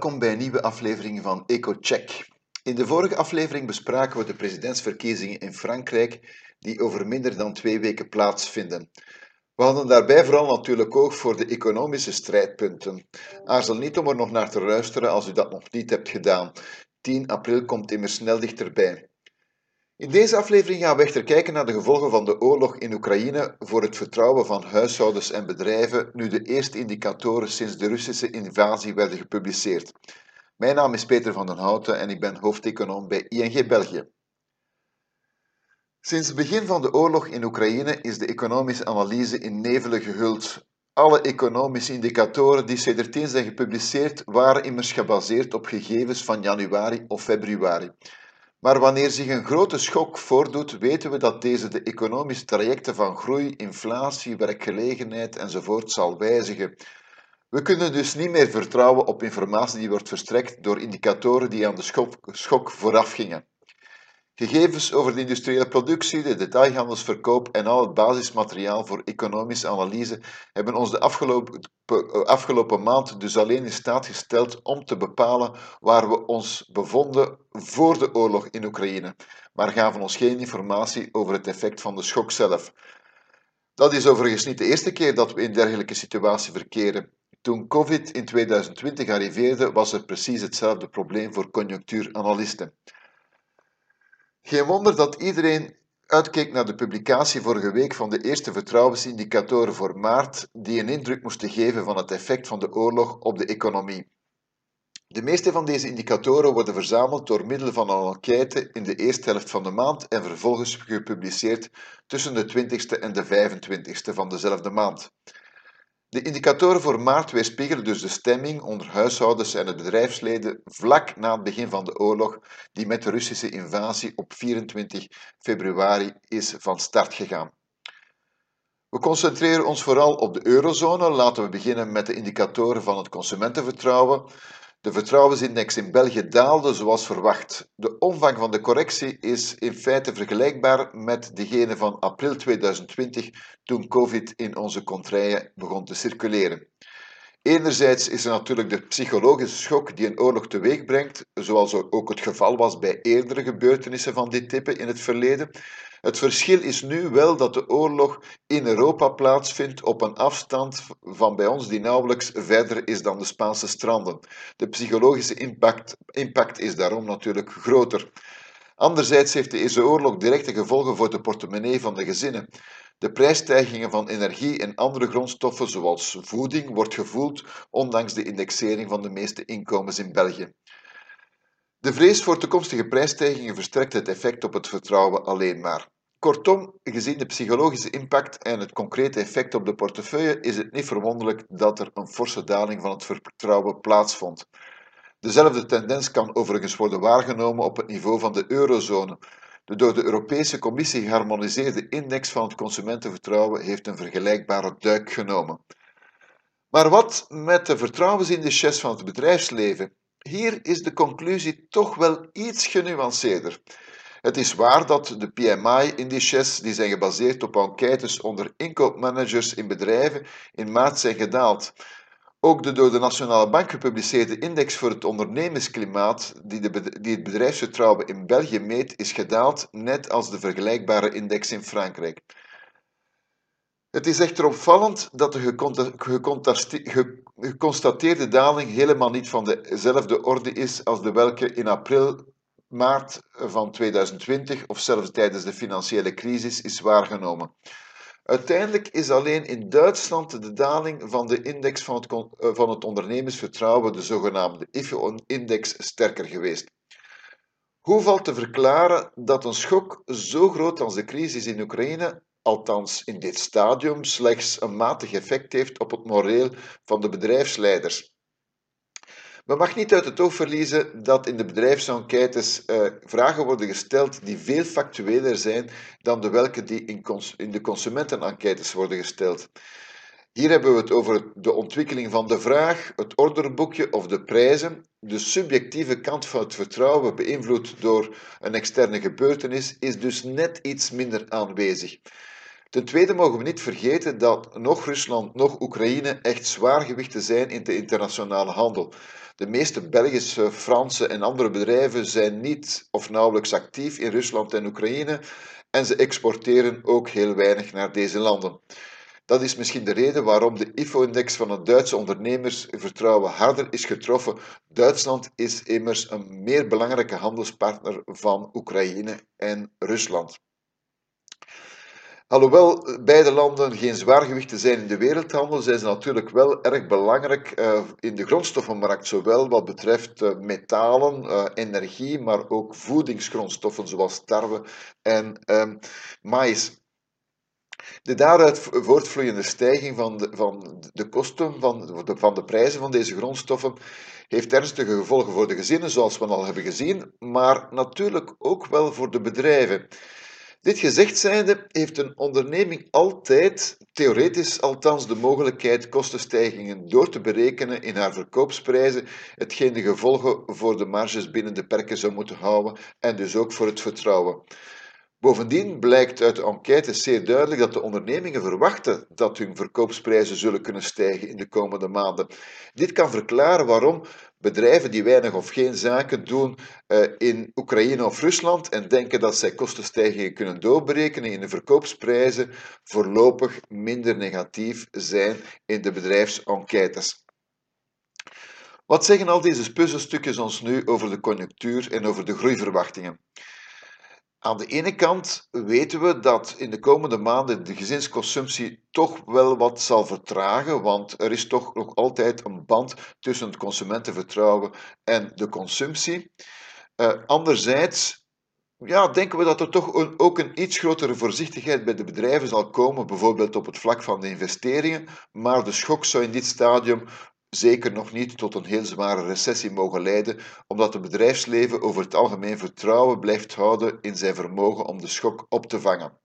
welkom bij een nieuwe aflevering van EcoCheck. In de vorige aflevering bespraken we de presidentsverkiezingen in Frankrijk, die over minder dan twee weken plaatsvinden. We hadden daarbij vooral natuurlijk oog voor de economische strijdpunten. Aarzel niet om er nog naar te luisteren als u dat nog niet hebt gedaan. 10 april komt immers snel dichterbij. In deze aflevering gaan we echter kijken naar de gevolgen van de oorlog in Oekraïne voor het vertrouwen van huishoudens en bedrijven, nu de eerste indicatoren sinds de Russische invasie werden gepubliceerd. Mijn naam is Peter van den Houten en ik ben hoofdeconoom bij ING België. Sinds het begin van de oorlog in Oekraïne is de economische analyse in nevelen gehuld. Alle economische indicatoren die sindsdien zijn gepubliceerd waren immers gebaseerd op gegevens van januari of februari. Maar wanneer zich een grote schok voordoet, weten we dat deze de economische trajecten van groei, inflatie, werkgelegenheid enzovoort zal wijzigen. We kunnen dus niet meer vertrouwen op informatie die wordt verstrekt door indicatoren die aan de schok, schok voorafgingen. Gegevens over de industriële productie, de detailhandelsverkoop en al het basismateriaal voor economische analyse hebben ons de afgelopen, afgelopen maand dus alleen in staat gesteld om te bepalen waar we ons bevonden voor de oorlog in Oekraïne, maar gaven ons geen informatie over het effect van de schok zelf. Dat is overigens niet de eerste keer dat we in dergelijke situatie verkeren. Toen COVID in 2020 arriveerde, was er precies hetzelfde probleem voor conjunctuuranalisten. Geen wonder dat iedereen uitkeek naar de publicatie vorige week van de eerste vertrouwensindicatoren voor maart, die een indruk moesten geven van het effect van de oorlog op de economie. De meeste van deze indicatoren worden verzameld door middel van een enquête in de eerste helft van de maand en vervolgens gepubliceerd tussen de 20ste en de 25ste van dezelfde maand. De indicatoren voor maart weerspiegelen dus de stemming onder huishoudens en het bedrijfsleden vlak na het begin van de oorlog, die met de Russische invasie op 24 februari is van start gegaan. We concentreren ons vooral op de eurozone. Laten we beginnen met de indicatoren van het consumentenvertrouwen. De vertrouwensindex in België daalde zoals verwacht. De omvang van de correctie is in feite vergelijkbaar met degene van april 2020, toen COVID in onze contraien begon te circuleren. Enerzijds is er natuurlijk de psychologische schok die een oorlog teweeg brengt, zoals ook het geval was bij eerdere gebeurtenissen van dit type in het verleden. Het verschil is nu wel dat de oorlog in Europa plaatsvindt op een afstand van bij ons die nauwelijks verder is dan de Spaanse stranden. De psychologische impact, impact is daarom natuurlijk groter. Anderzijds heeft deze oorlog directe gevolgen voor de portemonnee van de gezinnen. De prijsstijgingen van energie en andere grondstoffen, zoals voeding, wordt gevoeld ondanks de indexering van de meeste inkomens in België. De vrees voor toekomstige prijsstijgingen versterkt het effect op het vertrouwen alleen maar. Kortom, gezien de psychologische impact en het concrete effect op de portefeuille, is het niet verwonderlijk dat er een forse daling van het vertrouwen plaatsvond. Dezelfde tendens kan overigens worden waargenomen op het niveau van de eurozone. De door de Europese Commissie geharmoniseerde index van het consumentenvertrouwen heeft een vergelijkbare duik genomen. Maar wat met de vertrouwensindices van het bedrijfsleven? Hier is de conclusie toch wel iets genuanceerder. Het is waar dat de PMI-indices, die zijn gebaseerd op enquêtes onder inkoopmanagers in bedrijven, in maart zijn gedaald. Ook de door de Nationale Bank gepubliceerde index voor het ondernemersklimaat, die, de, die het bedrijfsvertrouwen in België meet, is gedaald, net als de vergelijkbare index in Frankrijk. Het is echter opvallend dat de geconstateerde daling helemaal niet van dezelfde orde is als de welke in april, maart van 2020 of zelfs tijdens de financiële crisis is waargenomen. Uiteindelijk is alleen in Duitsland de daling van de index van het, eh, van het ondernemersvertrouwen, de zogenaamde IFO-index, sterker geweest. Hoe valt te verklaren dat een schok zo groot als de crisis in Oekraïne, althans in dit stadium, slechts een matig effect heeft op het moreel van de bedrijfsleiders? Men mag niet uit het oog verliezen dat in de bedrijfsenquêtes uh, vragen worden gesteld die veel factueler zijn dan de welke die in, in de consumentenenquêtes worden gesteld. Hier hebben we het over de ontwikkeling van de vraag, het orderboekje of de prijzen. De subjectieve kant van het vertrouwen, beïnvloed door een externe gebeurtenis, is dus net iets minder aanwezig. Ten tweede mogen we niet vergeten dat nog Rusland, nog Oekraïne echt zwaargewichten zijn in de internationale handel. De meeste Belgische, Franse en andere bedrijven zijn niet of nauwelijks actief in Rusland en Oekraïne en ze exporteren ook heel weinig naar deze landen. Dat is misschien de reden waarom de IFO-index van het Duitse ondernemersvertrouwen harder is getroffen. Duitsland is immers een meer belangrijke handelspartner van Oekraïne en Rusland. Alhoewel beide landen geen zwaargewichten zijn in de wereldhandel, zijn ze natuurlijk wel erg belangrijk uh, in de grondstoffenmarkt, zowel wat betreft uh, metalen, uh, energie, maar ook voedingsgrondstoffen zoals tarwe en ehm, maïs. De daaruit voortvloeiende stijging van de, van de kosten van van de prijzen van deze grondstoffen heeft ernstige gevolgen voor de gezinnen, zoals we al hebben gezien, maar natuurlijk ook wel voor de bedrijven. Dit gezegd zijnde heeft een onderneming altijd, theoretisch althans, de mogelijkheid kostenstijgingen door te berekenen in haar verkoopsprijzen, hetgeen de gevolgen voor de marges binnen de perken zou moeten houden en dus ook voor het vertrouwen. Bovendien blijkt uit de enquête zeer duidelijk dat de ondernemingen verwachten dat hun verkoopsprijzen zullen kunnen stijgen in de komende maanden. Dit kan verklaren waarom bedrijven die weinig of geen zaken doen uh, in Oekraïne of Rusland en denken dat zij kostenstijgingen kunnen doorberekenen in de verkoopsprijzen, voorlopig minder negatief zijn in de bedrijfsenquêtes. Wat zeggen al deze puzzelstukjes ons nu over de conjunctuur en over de groeiverwachtingen? Aan de ene kant weten we dat in de komende maanden de gezinsconsumptie toch wel wat zal vertragen, want er is toch nog altijd een band tussen het consumentenvertrouwen en de consumptie. Uh, anderzijds ja, denken we dat er toch ook een iets grotere voorzichtigheid bij de bedrijven zal komen, bijvoorbeeld op het vlak van de investeringen, maar de schok zou in dit stadium zeker nog niet tot een heel zware recessie mogen leiden, omdat het bedrijfsleven over het algemeen vertrouwen blijft houden in zijn vermogen om de schok op te vangen.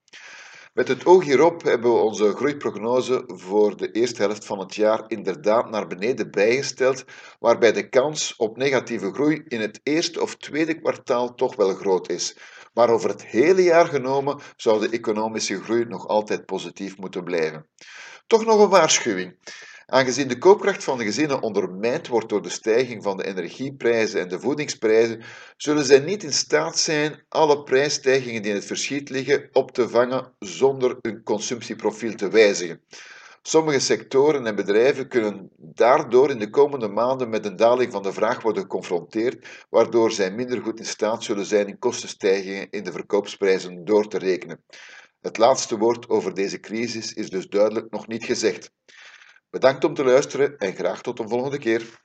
Met het oog hierop hebben we onze groeiprognose voor de eerste helft van het jaar inderdaad naar beneden bijgesteld, waarbij de kans op negatieve groei in het eerste of tweede kwartaal toch wel groot is. Maar over het hele jaar genomen zou de economische groei nog altijd positief moeten blijven. Toch nog een waarschuwing. Aangezien de koopkracht van de gezinnen ondermijnd wordt door de stijging van de energieprijzen en de voedingsprijzen, zullen zij niet in staat zijn alle prijsstijgingen die in het verschiet liggen op te vangen zonder hun consumptieprofiel te wijzigen. Sommige sectoren en bedrijven kunnen daardoor in de komende maanden met een daling van de vraag worden geconfronteerd, waardoor zij minder goed in staat zullen zijn in kostenstijgingen in de verkoopsprijzen door te rekenen. Het laatste woord over deze crisis is dus duidelijk nog niet gezegd. Bedankt om te luisteren en graag tot een volgende keer.